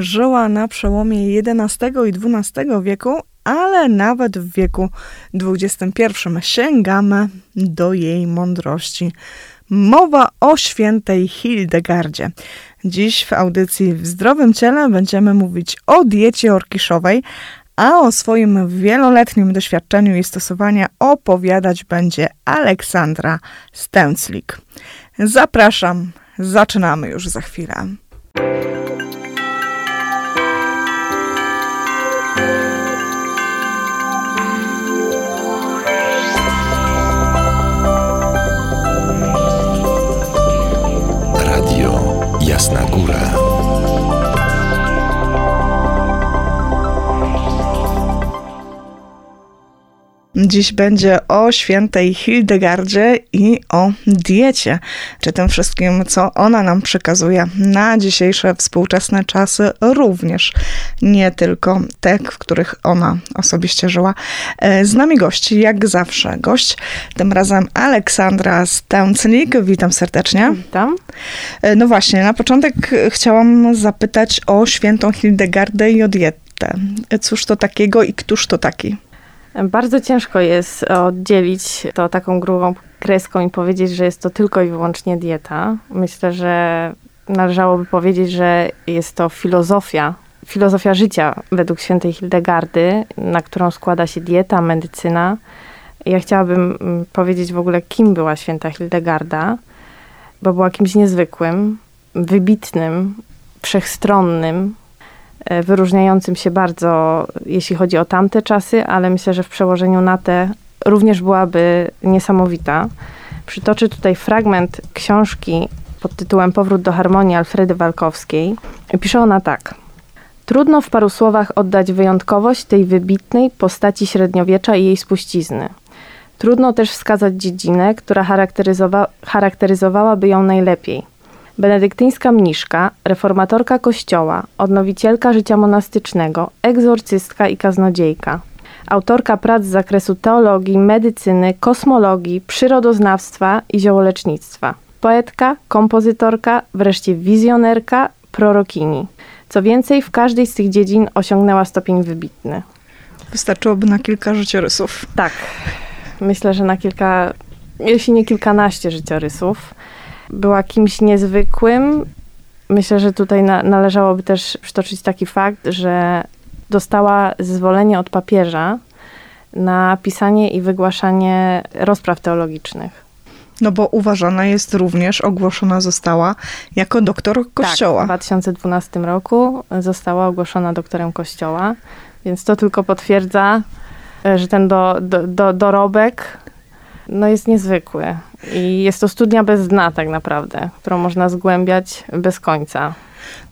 Żyła na przełomie XI i XII wieku, ale nawet w wieku XXI sięgamy do jej mądrości. Mowa o świętej Hildegardzie. Dziś w audycji w Zdrowym Ciele będziemy mówić o diecie orkiszowej, a o swoim wieloletnim doświadczeniu jej stosowania opowiadać będzie Aleksandra Stęclik. Zapraszam, zaczynamy już za chwilę. Jasna Góra. Dziś będzie o świętej Hildegardzie i o diecie, czy tym wszystkim, co ona nam przekazuje na dzisiejsze współczesne czasy, również nie tylko te, w których ona osobiście żyła. E, z nami gość, jak zawsze, gość, tym razem Aleksandra Stęclik. Witam serdecznie. Witam. E, no właśnie, na początek chciałam zapytać o świętą Hildegardę i o dietę. Cóż to takiego i któż to taki? Bardzo ciężko jest oddzielić to taką grubą kreską i powiedzieć, że jest to tylko i wyłącznie dieta. Myślę, że należałoby powiedzieć, że jest to filozofia, filozofia życia według świętej Hildegardy, na którą składa się dieta, medycyna. Ja chciałabym mm, powiedzieć w ogóle, kim była święta Hildegarda, bo była kimś niezwykłym, wybitnym, wszechstronnym, wyróżniającym się bardzo, jeśli chodzi o tamte czasy, ale myślę, że w przełożeniu na te również byłaby niesamowita. Przytoczę tutaj fragment książki pod tytułem Powrót do harmonii Alfredy Walkowskiej. Pisze ona tak. Trudno w paru słowach oddać wyjątkowość tej wybitnej postaci średniowiecza i jej spuścizny. Trudno też wskazać dziedzinę, która charakteryzowa charakteryzowałaby ją najlepiej – benedyktyńska mniszka, reformatorka kościoła, odnowicielka życia monastycznego, egzorcystka i kaznodziejka. Autorka prac z zakresu teologii, medycyny, kosmologii, przyrodoznawstwa i ziołolecznictwa. Poetka, kompozytorka, wreszcie wizjonerka, prorokini. Co więcej, w każdej z tych dziedzin osiągnęła stopień wybitny. Wystarczyłoby na kilka życiorysów. Tak. Myślę, że na kilka, jeśli nie kilkanaście życiorysów była kimś niezwykłym. Myślę, że tutaj na, należałoby też przytoczyć taki fakt, że dostała zezwolenie od papieża na pisanie i wygłaszanie rozpraw teologicznych. No bo uważana jest również, ogłoszona została jako doktor Kościoła. Tak, w 2012 roku została ogłoszona doktorem Kościoła, więc to tylko potwierdza, że ten do, do, do, dorobek no jest niezwykły. I jest to studnia bez dna tak naprawdę, którą można zgłębiać bez końca.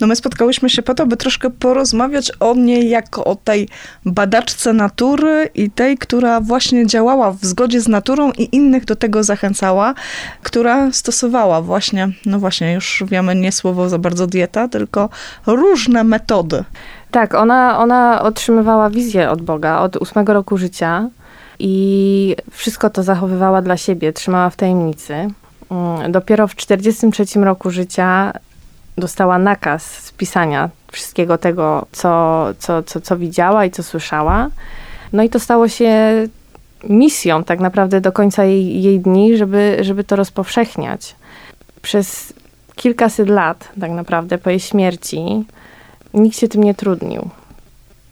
No my spotkałyśmy się po to, by troszkę porozmawiać o niej jako o tej badaczce natury i tej, która właśnie działała w zgodzie z naturą i innych do tego zachęcała, która stosowała właśnie, no właśnie, już wiemy, nie słowo za bardzo dieta, tylko różne metody. Tak, ona, ona otrzymywała wizję od Boga od ósmego roku życia i wszystko to zachowywała dla siebie, trzymała w tajemnicy. Mm, dopiero w 43 roku życia dostała nakaz spisania wszystkiego tego, co, co, co, co widziała i co słyszała. No i to stało się misją tak naprawdę do końca jej, jej dni, żeby, żeby to rozpowszechniać. Przez kilkaset lat tak naprawdę po jej śmierci nikt się tym nie trudnił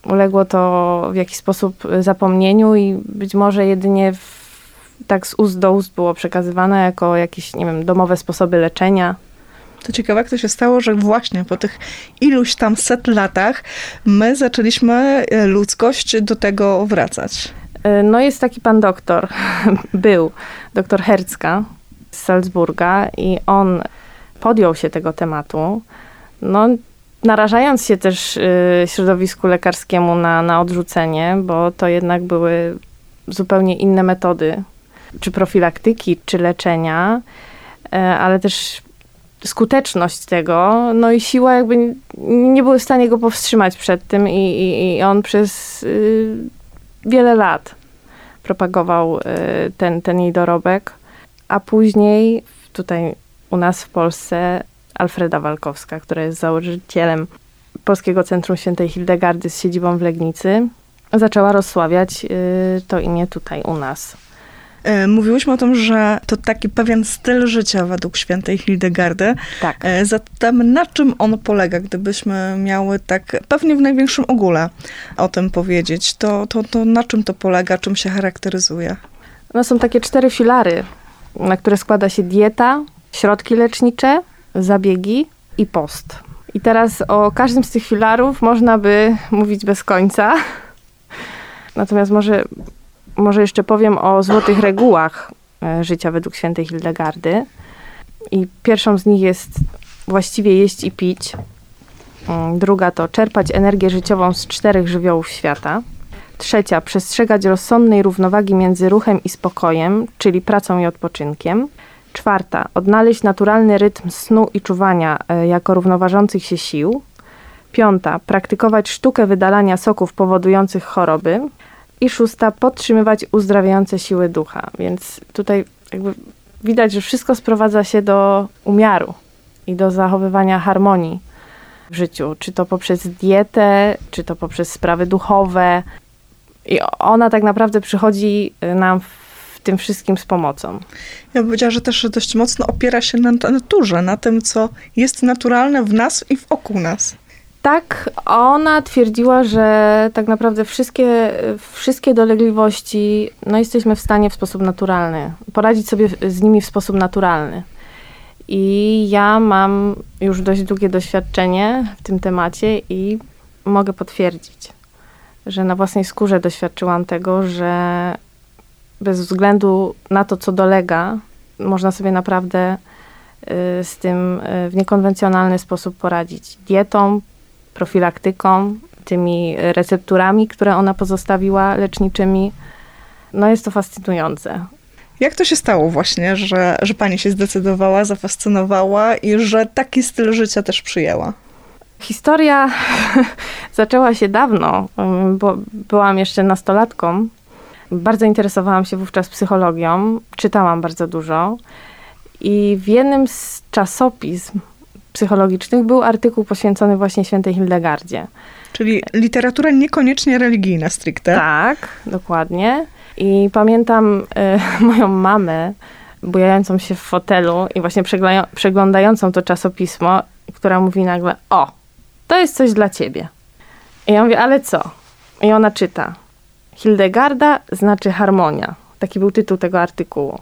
uległo to w jakiś sposób zapomnieniu i być może jedynie w, tak z ust do ust było przekazywane jako jakieś, nie wiem, domowe sposoby leczenia. To ciekawe, jak to się stało, że właśnie po tych iluś tam set latach my zaczęliśmy e, ludzkość do tego wracać. E, no jest taki pan doktor, był doktor Herzka z Salzburga i on podjął się tego tematu. No, narażając się też y, środowisku lekarskiemu na, na odrzucenie, bo to jednak były zupełnie inne metody, czy profilaktyki, czy leczenia, e, ale też skuteczność tego, no i siła jakby nie były w stanie go powstrzymać przed tym i, i, i on przez y, wiele lat propagował y, ten, ten jej dorobek, a później tutaj u nas w Polsce Alfreda Walkowska, która jest założycielem Polskiego Centrum Świętej Hildegardy z siedzibą w Legnicy, zaczęła rozsławiać y, to imię tutaj u nas. E, mówiłyśmy o tym, że to taki pewien styl życia według świętej Hildegardy. Tak. E, zatem na czym on polega, gdybyśmy miały tak pewnie w największym ogóle o tym powiedzieć, to, to, to na czym to polega, czym się charakteryzuje? No są takie cztery filary, na które składa się dieta, środki lecznicze, zabiegi i post. I teraz o każdym z tych filarów można by mówić bez końca. Natomiast może, może jeszcze powiem o złotych regułach e, życia według świętej Hildegardy. I pierwszą z nich jest właściwie jeść i pić. Mm, Druga to czerpać energię życiową z czterech żywiołów świata. Trzecia, przestrzegać rozsądnej równowagi między ruchem i spokojem, czyli pracą i odpoczynkiem. Czwarta, odnaleźć naturalny rytm snu i czuwania e, jako równoważących się sił. Piąta, praktykować sztukę wydalania soków powodujących choroby. I szósta, podtrzymywać uzdrawiające siły ducha. Więc tutaj jakby widać, że wszystko sprowadza się do umiaru i do zachowywania harmonii w życiu. Czy to poprzez dietę, czy to poprzez sprawy duchowe. I ona tak naprawdę przychodzi y, nam w tym wszystkim z pomocą. Ja bym powiedziała, że też dość mocno opiera się na na naturze, na tym, co jest naturalne w nas i wokół nas. Tak, ona twierdziła, że tak naprawdę wszystkie, wszystkie dolegliwości no jesteśmy w stanie w sposób naturalny, poradzić sobie z nimi w sposób naturalny. I ja mam już dość długie doświadczenie w tym temacie i mogę potwierdzić, że na własnej skórze doświadczyłam tego, że bez względu na to, co dolega, można sobie naprawdę y, z tym y, w niekonwencjonalny sposób poradzić. Dietą, profilaktyką, tymi recepturami, które ona pozostawiła leczniczymi. No jest to fascynujące. Jak to się stało właśnie, że, że pani się zdecydowała, zafascynowała i że taki styl życia też przyjęła? Historia zaczęła się dawno, bo byłam jeszcze nastolatką. Bardzo interesowałam się wówczas psychologią, czytałam bardzo dużo i w jednym z czasopism psychologicznych był artykuł poświęcony właśnie świętej Hildegardzie. Czyli literatura niekoniecznie religijna stricte. Tak, dokładnie. I pamiętam y, moją mamę bujającą się w fotelu i właśnie przeglądającą to czasopismo, która mówi nagle, o, to jest coś dla ciebie. I ja mówię, ale co? I ona czyta. Hildegarda znaczy harmonia. Taki był tytuł tego artykułu.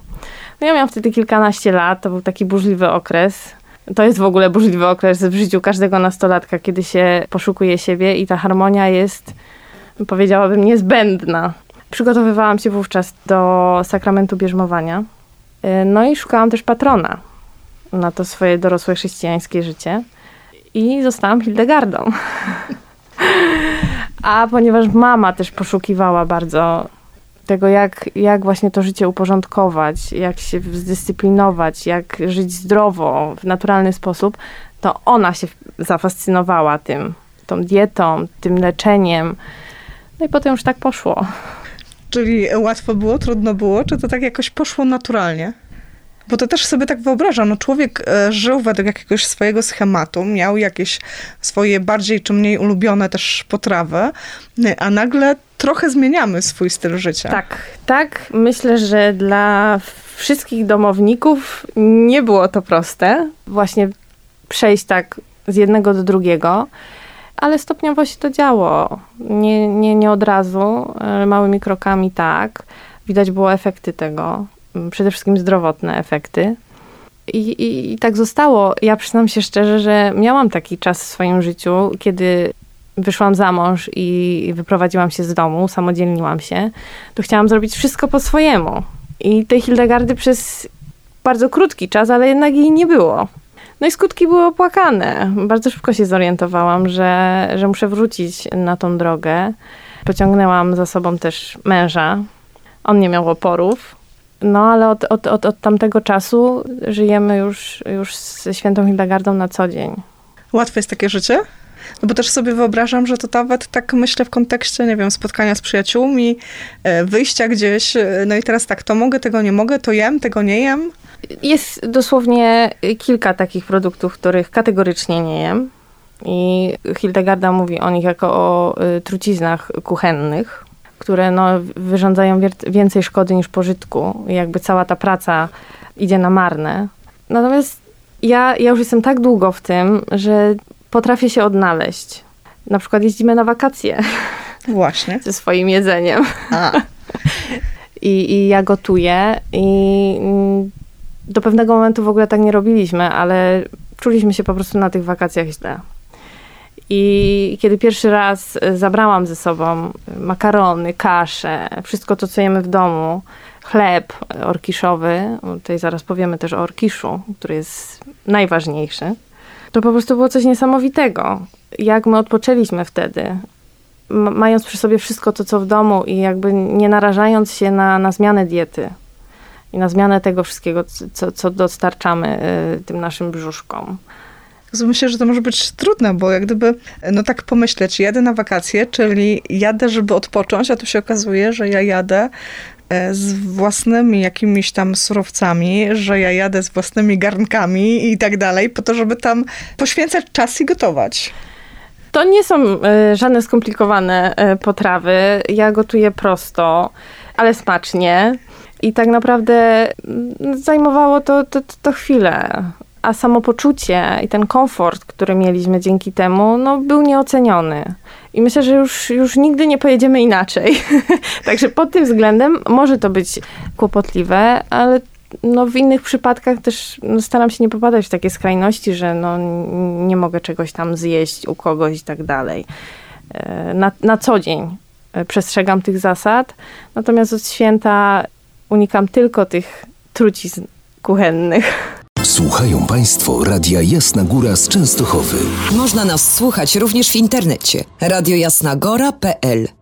No ja miałam wtedy kilkanaście lat, to był taki burzliwy okres. To jest w ogóle burzliwy okres w życiu każdego nastolatka, kiedy się poszukuje siebie i ta harmonia jest, powiedziałabym, niezbędna. Przygotowywałam się wówczas do sakramentu bierzmowania. Y, No i szukałam też patrona na to swoje dorosłe chrześcijańskie życie. I zostałam Hildegardą. A ponieważ mama też poszukiwała bardzo tego, jak, jak właśnie to życie uporządkować, jak się zdyscyplinować, jak żyć zdrowo, w naturalny sposób, to ona się zafascynowała tym, tą dietą, tym leczeniem. No i potem już tak poszło. Czyli łatwo było, trudno było, czy to tak jakoś poszło naturalnie? Bo to też sobie tak wyobrażam, no człowiek e, żył według jakiegoś swojego schematu, miał jakieś swoje bardziej czy mniej ulubione też potrawy, e, a nagle trochę zmieniamy swój styl życia. Tak, tak. Myślę, że dla wszystkich domowników nie było to proste. Właśnie przejść tak z jednego do drugiego, ale stopniowo się to działo. Nie, nie, nie od razu, ale małymi krokami tak. Widać było efekty tego, przede wszystkim zdrowotne efekty. I, i, I tak zostało. Ja przyznam się szczerze, że miałam taki czas w swoim życiu, kiedy wyszłam za mąż i wyprowadziłam się z domu, usamodzielniłam się, to chciałam zrobić wszystko po swojemu. I tej Hildegardy przez bardzo krótki czas, ale jednak jej nie było. No i skutki były opłakane. Bardzo szybko się zorientowałam, że, że muszę wrócić na tą drogę. Pociągnęłam za sobą też męża. On nie miał oporów. No ale od, od, od, od tamtego czasu żyjemy już, już ze świętą Hildegardą na co dzień. Łatwe jest takie życie? No bo też sobie wyobrażam, że to nawet tak myślę w kontekście, nie wiem, spotkania z przyjaciółmi, e, wyjścia gdzieś, e, no i teraz tak, to mogę, tego nie mogę, to jem, tego nie jem. Jest dosłownie kilka takich produktów, których kategorycznie nie jem. I Hildegarda mówi o nich jako o y, truciznach kuchennych, które no, wyrządzają więcej szkody niż pożytku. I jakby cała ta praca idzie na marne. Natomiast ja, ja już jestem tak długo w tym, że potrafię się odnaleźć. Na przykład jeździmy na wakacje. Właśnie. Ze swoim jedzeniem. A. I, I ja gotuję i mm, do pewnego momentu w ogóle tak nie robiliśmy, ale czuliśmy się po prostu na tych wakacjach źle. I kiedy pierwszy raz zabrałam ze sobą makarony, kaszę, wszystko to, co jemy w domu, chleb orkiszowy, tutaj zaraz powiemy też o orkiszu, który jest najważniejszy, to po prostu było coś niesamowitego. Jak my odpoczęliśmy wtedy, mając przy sobie wszystko to, co w domu i jakby nie narażając się na, na zmianę diety i na zmianę tego wszystkiego, co, co dostarczamy y, tym naszym brzuszkom. Myślę, że to może być trudne, bo jak gdyby, no tak pomyśleć, jadę na wakacje, czyli jadę, żeby odpocząć, a tu się okazuje, że ja jadę e, z własnymi jakimiś tam surowcami, że ja jadę z własnymi garnkami i tak dalej, po to, żeby tam poświęcać czas i gotować. To nie są y, żadne skomplikowane y, potrawy. Ja gotuję prosto, ale smacznie. I tak naprawdę y, zajmowało to, to, to chwilę a samopoczucie i ten komfort, który mieliśmy dzięki temu, no, był nieoceniony. I myślę, że już, już nigdy nie pojedziemy inaczej. Także pod tym względem może to być kłopotliwe, ale no, w innych przypadkach też no, staram się nie popadać w takie skrajności, że no, nie mogę czegoś tam zjeść u kogoś i tak dalej. E, na, na co dzień e, przestrzegam tych zasad, natomiast od święta unikam tylko tych trucizn kuchennych. Słuchają Państwo Radia Jasna Góra z Częstochowy. Można nas słuchać również w internecie radiojasnagora.pl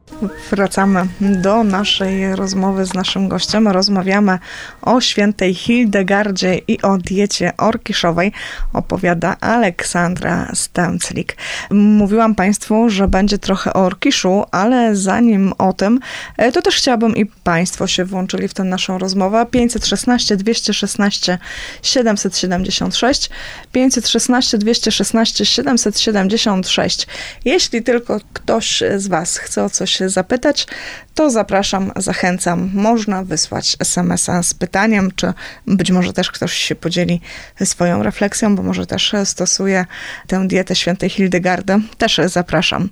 Wracamy do naszej rozmowy z naszym gościem. Rozmawiamy o świętej Hildegardzie i o diecie orkiszowej. Opowiada Aleksandra Stęclik. Mówiłam Państwu, że będzie trochę o orkiszu, ale zanim o tym, e, to też chciałabym i Państwo się włączyli w tę naszą rozmowę. 516 216 776 516 216 776. Jeśli tylko ktoś z Was chce o coś zapytać, to zapraszam, zachęcam. Można wysłać SMS-a z pytaniem, czy być może też ktoś się podzieli swoją refleksją, bo może też stosuje tę dietę świętej Hildegardy. Też zapraszam.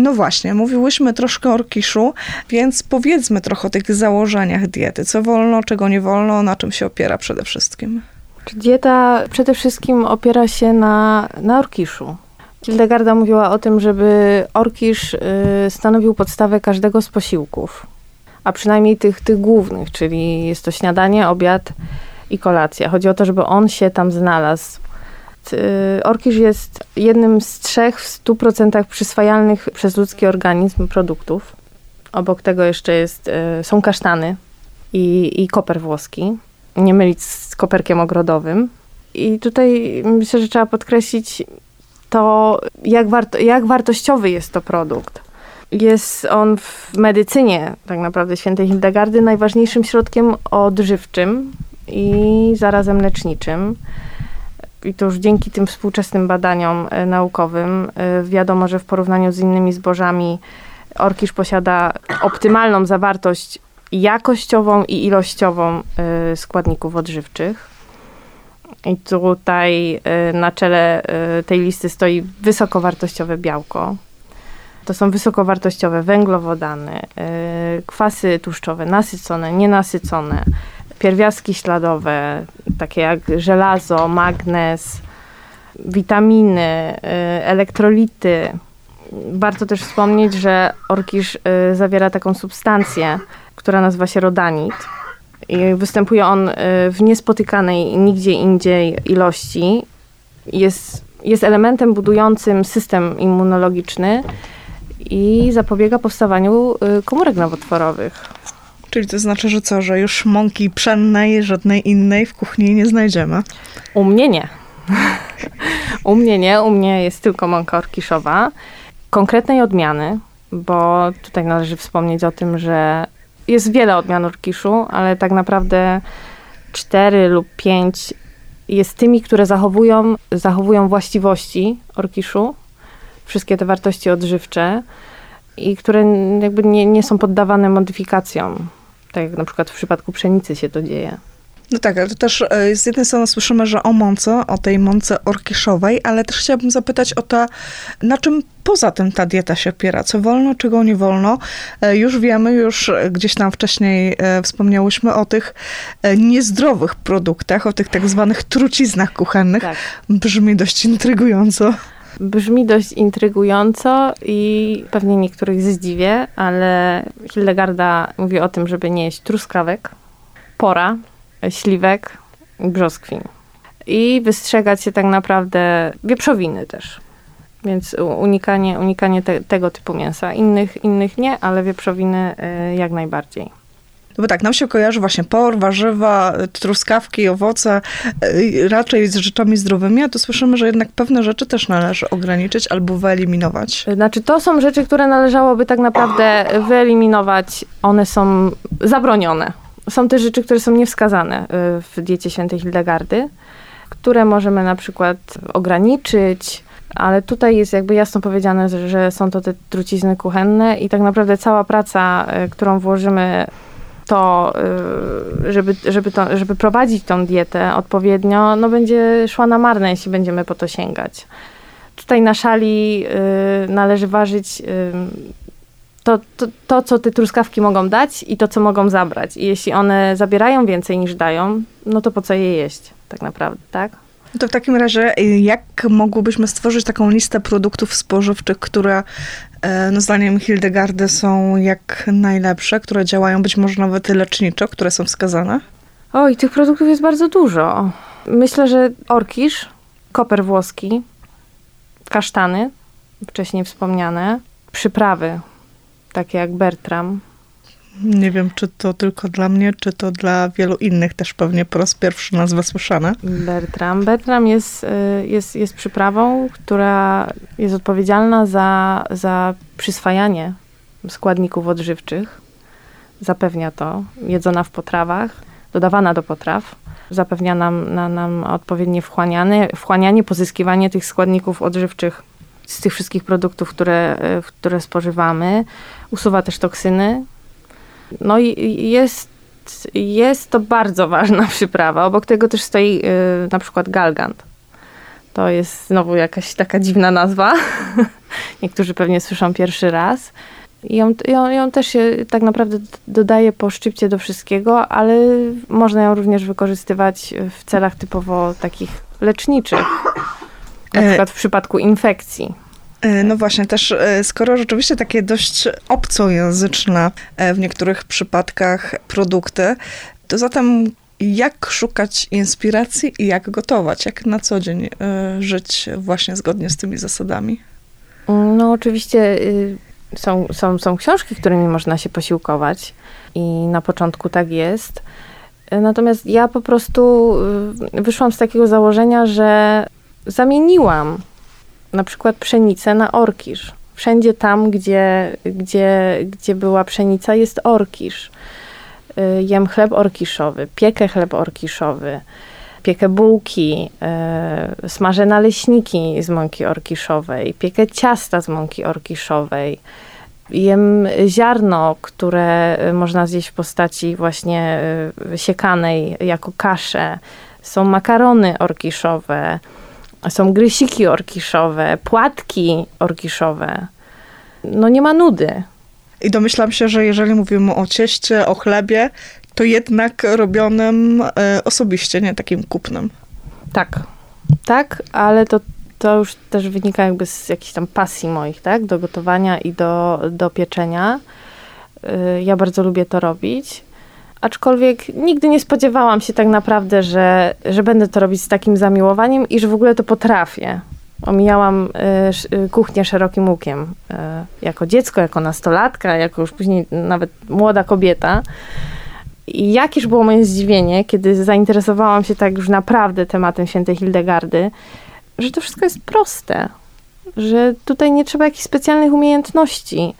No właśnie, mówiłyśmy troszkę o orkiszu, więc powiedzmy trochę o tych założeniach diety. Co wolno, czego nie wolno, na czym się opiera przede wszystkim? Dieta przede wszystkim opiera się na, na orkiszu. Hildegarda mówiła o tym, żeby orkisz y, stanowił podstawę każdego z posiłków, a przynajmniej tych, tych głównych, czyli jest to śniadanie, obiad i kolacja. Chodzi o to, żeby on się tam znalazł. Y, orkisz jest jednym z trzech w 100% przyswajalnych przez ludzki organizm produktów. Obok tego jeszcze jest, y, są kasztany i, i koper włoski. Nie mylić z koperkiem ogrodowym. I tutaj myślę, że trzeba podkreślić to jak, warto, jak wartościowy jest to produkt. Jest on w medycynie tak naprawdę świętej Hildegardy najważniejszym środkiem odżywczym i zarazem leczniczym. I to już dzięki tym współczesnym badaniom e, naukowym e, wiadomo, że w porównaniu z innymi zbożami orkisz posiada optymalną zawartość jakościową i ilościową e, składników odżywczych. I tutaj y, na czele y, tej listy stoi wysokowartościowe białko. To są wysokowartościowe węglowodany, y, kwasy tłuszczowe, nasycone, nienasycone, pierwiastki śladowe, takie jak żelazo, magnez, witaminy, elektrolity. Warto też wspomnieć, że orkisz zawiera taką substancję, która nazywa się rodanit występuje on y, w niespotykanej nigdzie indziej ilości. Jest, jest elementem budującym system immunologiczny i zapobiega powstawaniu y, komórek nowotworowych. Czyli to znaczy, że co, że już mąki pszennej, żadnej innej w kuchni nie znajdziemy? U mnie nie. u mnie nie, u mnie jest tylko mąka orkiszowa. Konkretnej odmiany, bo tutaj należy wspomnieć o tym, że jest wiele odmian orkiszu, ale tak naprawdę cztery lub pięć jest tymi, które zachowują, zachowują właściwości orkiszu, wszystkie te wartości odżywcze i które jakby nie, nie są poddawane modyfikacjom. Tak jak na przykład w przypadku pszenicy się to dzieje. No tak, ale to też e, z jednej strony słyszymy, że o mące, o tej mące orkiszowej, ale też chciałabym zapytać o to, na czym poza tym ta dieta się opiera, co wolno, czego nie wolno. E, już wiemy, już gdzieś tam wcześniej e, wspomniałyśmy o tych niezdrowych produktach, o tych tak zwanych truciznach kuchennych. Tak. Brzmi dość intrygująco. Brzmi dość intrygująco i pewnie niektórych zdziwię, ale Hildegarda mówi o tym, żeby nie jeść truskawek, pora, śliwek, brzoskwin. I wystrzegać się tak naprawdę wieprzowiny też. Więc unikanie, unikanie te, tego typu mięsa. Innych, innych nie, ale wieprzowiny y, jak najbardziej. No bo tak, nam się kojarzy właśnie por, warzywa, truskawki, owoce, y, raczej z rzeczami zdrowymi, a tu słyszymy, że jednak pewne rzeczy też należy ograniczyć albo wyeliminować. Znaczy, to są rzeczy, które należałoby tak naprawdę wyeliminować. One są zabronione są też rzeczy, które są niewskazane y, w diecie świętej Hildegardy, które możemy na przykład ograniczyć, ale tutaj jest jakby jasno powiedziane, że są to te trucizny kuchenne i tak naprawdę cała praca, y, którą włożymy to, y, żeby, żeby, to, żeby prowadzić tą dietę odpowiednio, no będzie szła na marne, jeśli będziemy po to sięgać. Tutaj na szali należy ważyć to, to, to, co te truskawki mogą dać i to, co mogą zabrać. I jeśli one zabierają więcej niż dają, no to po co je jeść tak naprawdę, tak? No to w takim razie, y, jak mogłybyśmy stworzyć taką listę produktów spożywczych, które e, no zdaniem Hildegardy są jak najlepsze, które działają być może nawet leczniczo, które są wskazane? Oj, tych produktów jest bardzo dużo. Myślę, że orkisz, koper włoski, kasztany, wcześniej wspomniane, przyprawy, takie jak Bertram. Nie wiem, czy to tylko dla mnie, czy to dla wielu innych też pewnie po raz pierwszy nazwa słyszana. Bertram. Bertram jest, y, jest, jest przyprawą, która jest odpowiedzialna za, za przyswajanie składników odżywczych. Zapewnia to. Jedzona w potrawach, dodawana do potraw. Zapewnia nam, na, nam odpowiednie wchłanianie, wchłanianie, pozyskiwanie tych składników odżywczych z tych wszystkich produktów, które, y, które spożywamy usuwa też toksyny. No i jest, jest to bardzo ważna przyprawa. Obok tego też stoi yy, na przykład galgant. To jest znowu jakaś taka dziwna nazwa. Niektórzy pewnie słyszą pierwszy raz. I ją, ją, ją też się tak naprawdę dodaje po szczypcie do wszystkiego, ale można ją również wykorzystywać w celach typowo takich leczniczych. Na e, przykład w przypadku infekcji. E, no właśnie, też e, skoro rzeczywiście takie dość obcojęzyczne w niektórych przypadkach produkty, to zatem jak szukać inspiracji i jak gotować, jak na co dzień żyć właśnie zgodnie z tymi zasadami? No oczywiście y, są, są, są książki, którymi można się posiłkować i na początku tak jest. Natomiast ja po prostu y, wyszłam z takiego założenia, że zamieniłam na przykład pszenicę na orkisz. Wszędzie tam, gdzie, gdzie, gdzie była pszenica, jest orkisz. Y, jem chleb orkiszowy, piekę chleb orkiszowy, piekę bułki, y, smażę naleśniki z mąki orkiszowej, piekę ciasta z mąki orkiszowej. Jem ziarno, które można zjeść w postaci właśnie y, siekanej jako kaszę. Są makarony orkiszowe, są grysiki orkiszowe, płatki orkiszowe. No nie ma nudy. I domyślam się, że jeżeli mówimy o cieście, o chlebie, to jednak robionym e, osobiście, nie takim kupnym. Tak, tak, ale to, to już też wynika jakby z jakiejś tam pasji moich, tak, do gotowania i do, do pieczenia. E, ja bardzo lubię to robić aczkolwiek nigdy nie spodziewałam się tak naprawdę, że, że będę to robić z takim zamiłowaniem i że w ogóle to potrafię. Omijałam y, y, kuchnię szerokim łukiem. Y, jako dziecko, jako nastolatka, jako już później nawet młoda kobieta. I jakież było moje zdziwienie, kiedy zainteresowałam się tak już naprawdę tematem świętej Hildegardy, że to wszystko jest proste. Że tutaj nie trzeba jakichś specjalnych umiejętności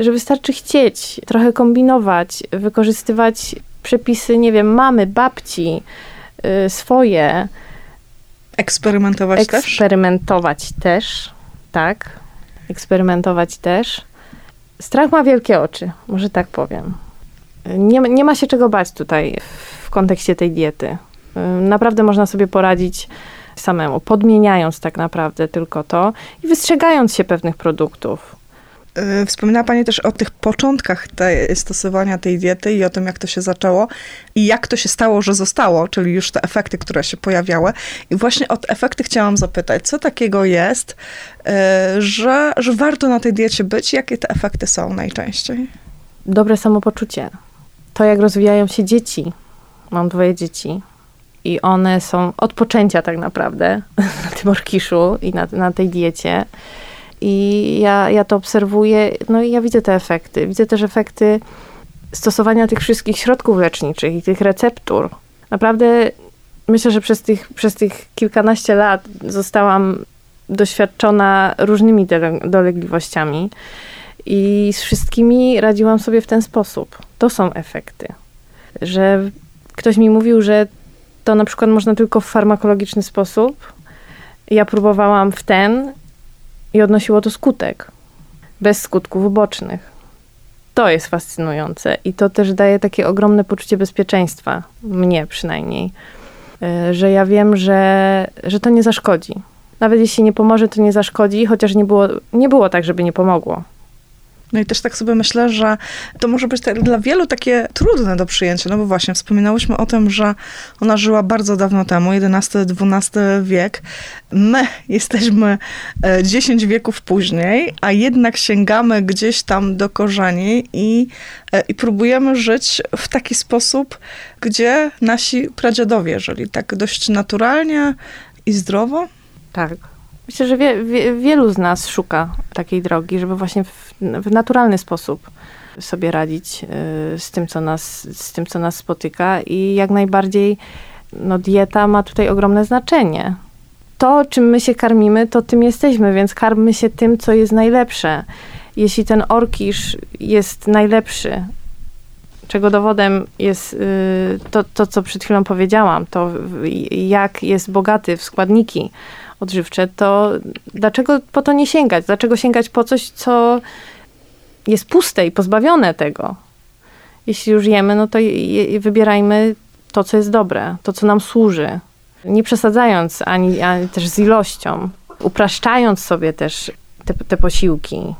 że wystarczy chcieć, trochę kombinować, wykorzystywać przepisy, nie wiem, mamy, babci, y, swoje. Eksperymentować Eksperymentować też? też, tak. eksperymentować też. Strach ma wielkie oczy, może tak powiem. Nie, nie ma się czego bać tutaj w kontekście tej diety. Naprawdę można sobie poradzić samemu, podmieniając tak naprawdę tylko to i wystrzegając się pewnych produktów. Y, wspominała Pani też o tych początkach tej, stosowania tej diety i o tym, jak to się zaczęło i jak to się stało, że zostało, czyli już te efekty, które się pojawiały. I właśnie o te efekty chciałam zapytać, co takiego jest, y, że, że warto na tej diecie być? Jakie te efekty są najczęściej? Dobre samopoczucie. To, jak rozwijają się dzieci. Mam dwoje dzieci i one są od poczęcia tak naprawdę na tym orkiszu i na, na tej diecie. I ja, ja to obserwuję, no i ja widzę te efekty. Widzę też efekty stosowania tych wszystkich środków leczniczych i tych receptur. Naprawdę myślę, że przez tych, przez tych kilkanaście lat zostałam doświadczona różnymi dolegliwościami i z wszystkimi radziłam sobie w ten sposób. To są efekty. Że ktoś mi mówił, że to na przykład można tylko w farmakologiczny sposób. Ja próbowałam w ten i odnosiło to skutek, bez skutków ubocznych. To jest fascynujące i to też daje takie ogromne poczucie bezpieczeństwa, mnie przynajmniej, e, że ja wiem, że, że to nie zaszkodzi. Nawet jeśli nie pomoże, to nie zaszkodzi, chociaż nie było, nie było tak, żeby nie pomogło. No i też tak sobie myślę, że to może być dla wielu takie trudne do przyjęcia, no bo właśnie wspominałyśmy o tym, że ona żyła bardzo dawno temu, XI-XII wiek. My jesteśmy 10 e, wieków później, a jednak sięgamy gdzieś tam do korzeni i, e, i próbujemy żyć w taki sposób, gdzie nasi pradziadowie żyli tak dość naturalnie i zdrowo. Tak. Myślę, że wie, wie, wielu z nas szuka takiej drogi, żeby właśnie w, w naturalny sposób sobie radzić y, z tym, co nas, z tym, co nas spotyka i jak najbardziej no, dieta ma tutaj ogromne znaczenie. To, czym my się karmimy, to tym jesteśmy, więc karmmy się tym, co jest najlepsze. Jeśli ten orkisz jest najlepszy, czego dowodem jest y, to, to, co przed chwilą powiedziałam, to jak jest bogaty w składniki, odżywcze, to dlaczego po to nie sięgać? Dlaczego sięgać po coś, co jest puste i pozbawione tego? Jeśli już jemy, no to je, wybierajmy to, co jest dobre, to, co nam służy. Nie przesadzając ani, ani też z ilością, upraszczając sobie też te, te posiłki,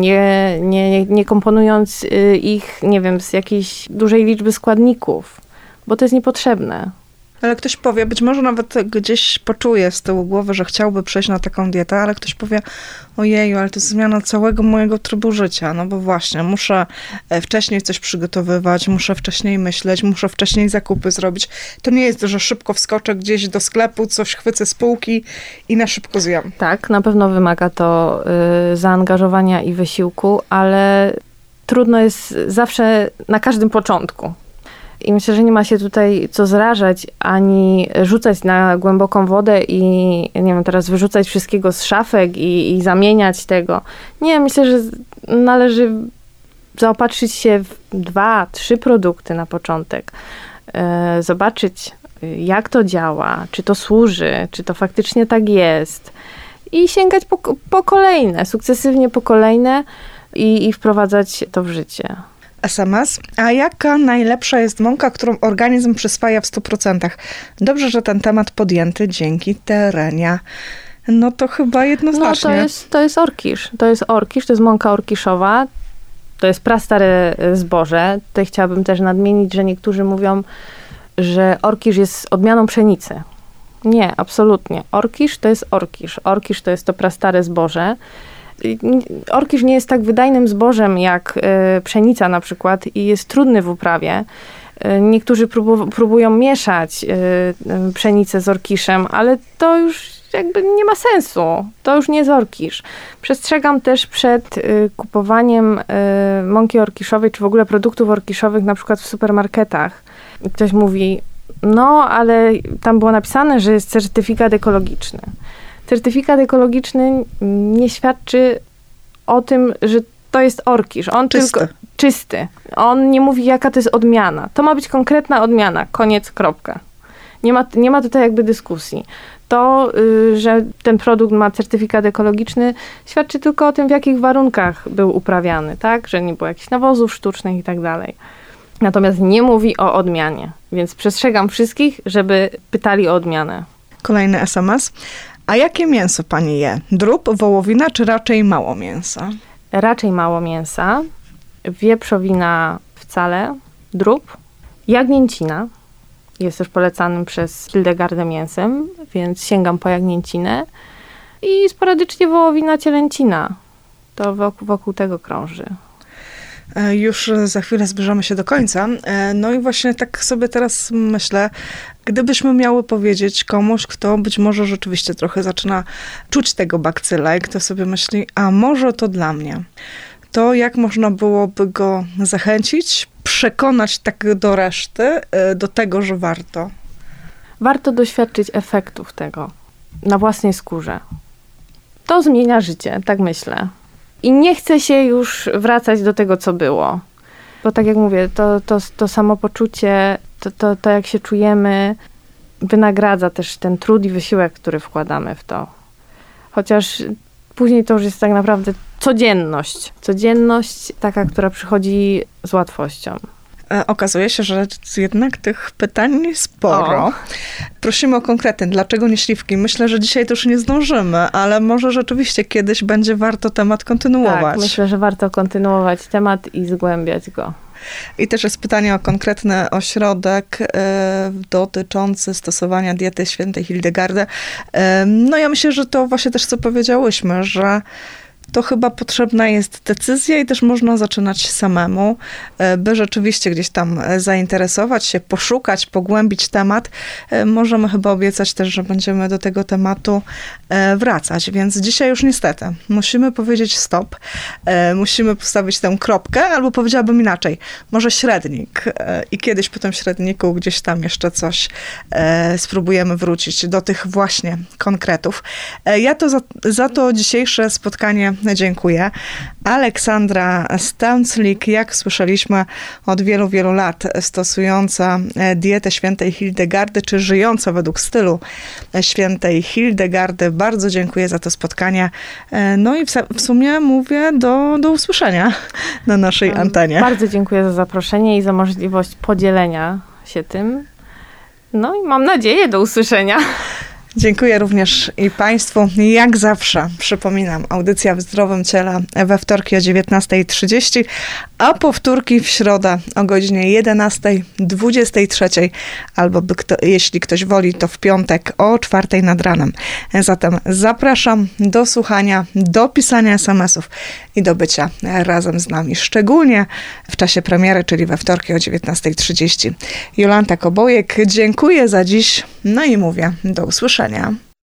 nie, nie, nie komponując y, ich, nie wiem, z jakiejś dużej liczby składników, bo to jest niepotrzebne. Ale ktoś powie, być może nawet gdzieś poczuje z tyłu głowy, że chciałby przejść na taką dietę, ale ktoś powie, ojeju, ale to jest zmiana całego mojego trybu życia, no bo właśnie, muszę e, wcześniej coś przygotowywać, muszę wcześniej myśleć, muszę wcześniej zakupy zrobić. To nie jest, że szybko wskoczę gdzieś do sklepu, coś chwycę z półki i na szybko zjem. Tak, na pewno wymaga to y, zaangażowania i wysiłku, ale trudno jest zawsze na każdym początku. I myślę, że nie ma się tutaj co zrażać, ani rzucać na głęboką wodę i nie wiem, teraz wyrzucać wszystkiego z szafek i, i zamieniać tego. Nie, myślę, że należy zaopatrzyć się w dwa, trzy produkty na początek. E, zobaczyć, jak to działa, czy to służy, czy to faktycznie tak jest. I sięgać po, po kolejne, sukcesywnie po kolejne i, i wprowadzać to w życie. SMS. A jaka najlepsza jest mąka, którą organizm przyswaja w 100%? Dobrze, że ten temat podjęty dzięki terenia. No to chyba jednoznacznie. No to jest, to jest orkisz. To jest orkisz, to jest mąka orkiszowa. To jest prastare zboże. Tutaj chciałabym też nadmienić, że niektórzy mówią, że orkisz jest odmianą pszenicy. Nie, absolutnie. Orkisz to jest orkisz. Orkisz to jest to prastare zboże orkisz nie jest tak wydajnym zbożem jak e, pszenica na przykład i jest trudny w uprawie. E, niektórzy próbują mieszać e, pszenicę z orkiszem, ale to już jakby nie ma sensu. To już nie orkisz. Przestrzegam też przed kupowaniem mąki orkiszowej, czy w ogóle produktów orkiszowych, na przykład w supermarketach. Ktoś mówi, no ale tam było napisane, że jest certyfikat ekologiczny certyfikat ekologiczny nie świadczy o tym, że to jest orkisz. On czysty. tylko czysty. On nie mówi, jaka to jest odmiana. To ma być konkretna odmiana. Koniec, kropka. Nie ma, nie ma tutaj jakby dyskusji. To, y, że ten produkt ma certyfikat ekologiczny, świadczy tylko o tym, w jakich warunkach był uprawiany, tak? Że nie było jakichś nawozów sztucznych i tak dalej. Natomiast nie mówi o odmianie, więc przestrzegam wszystkich, żeby pytali o odmianę. Kolejny SMS. A jakie mięso pani je? Drób, wołowina czy raczej mało mięsa? Raczej mało mięsa, wieprzowina wcale, drób, jagnięcina. Jest też polecanym przez Hildegardę mięsem, więc sięgam po jagnięcinę. I sporadycznie wołowina cielęcina. To wokół, wokół tego krąży. E, Już za chwilę zbliżamy się do końca. E, No i właśnie tak sobie teraz myślę, gdybyśmy miały powiedzieć komuś, kto być może rzeczywiście trochę zaczyna czuć tego bakcyla i kto sobie myśli, a może to dla mnie, to jak można byłoby go zachęcić, przekonać tak do reszty, e, do tego, że warto. Warto doświadczyć efektów tego na własnej skórze. To zmienia życie, tak myślę. I nie chcę się już wracać do tego, co było. Bo tak jak mówię, to, to, to samopoczucie, to, to, to jak się czujemy, wynagradza też ten trud i wysiłek, który wkładamy w to. Chociaż później to już jest tak naprawdę codzienność. Codzienność taka, która przychodzi z łatwością. E, Okazuje się, że jednak tych pytań sporo. O. Prosimy o konkrety. Dlaczego nie śliwki? Myślę, że dzisiaj to już nie zdążymy, ale może rzeczywiście kiedyś będzie warto temat kontynuować. Tak, myślę, że warto kontynuować temat i zgłębiać go. I też jest pytanie o konkretny ośrodek e, dotyczący stosowania diety świętej Hildegardy. E, no ja myślę, że to właśnie też co powiedziałyśmy, że to chyba potrzebna jest decyzja i też można zaczynać samemu, e, by rzeczywiście gdzieś tam e, zainteresować się, poszukać, pogłębić temat. E, Możemy chyba obiecać też, że będziemy do tego tematu wracać, więc dzisiaj już niestety musimy powiedzieć stop, musimy postawić tę kropkę, albo powiedziałabym inaczej, może średnik i kiedyś po tym średniku gdzieś tam jeszcze coś spróbujemy wrócić do tych właśnie konkretów. Ja to za, za to dzisiejsze spotkanie dziękuję. Aleksandra Stęclik, jak słyszeliśmy od wielu, wielu lat stosująca e, dietę świętej Hildegardy, czy żyjąca według stylu e, świętej Hildegardy. Bardzo dziękuję za to spotkanie. E, No i w, sumie mówię do, do usłyszenia na naszej antenie. Bardzo dziękuję za zaproszenie i za możliwość podzielenia się tym. No i mam nadzieję do usłyszenia. Dziękuję również i Państwu. Jak zawsze, przypominam, audycja w zdrowym ciele we wtorki o 19.30, a powtórki w środę o godzinie 11.23, albo kto, jeśli ktoś woli, to w piątek o 4 nad ranem. Zatem zapraszam do słuchania, do pisania SMS-ów i do bycia razem z nami, szczególnie w czasie premiery, czyli we wtorki o 19.30. Jolanta Kobojek, dziękuję za dziś, no i mówię do usłyszenia.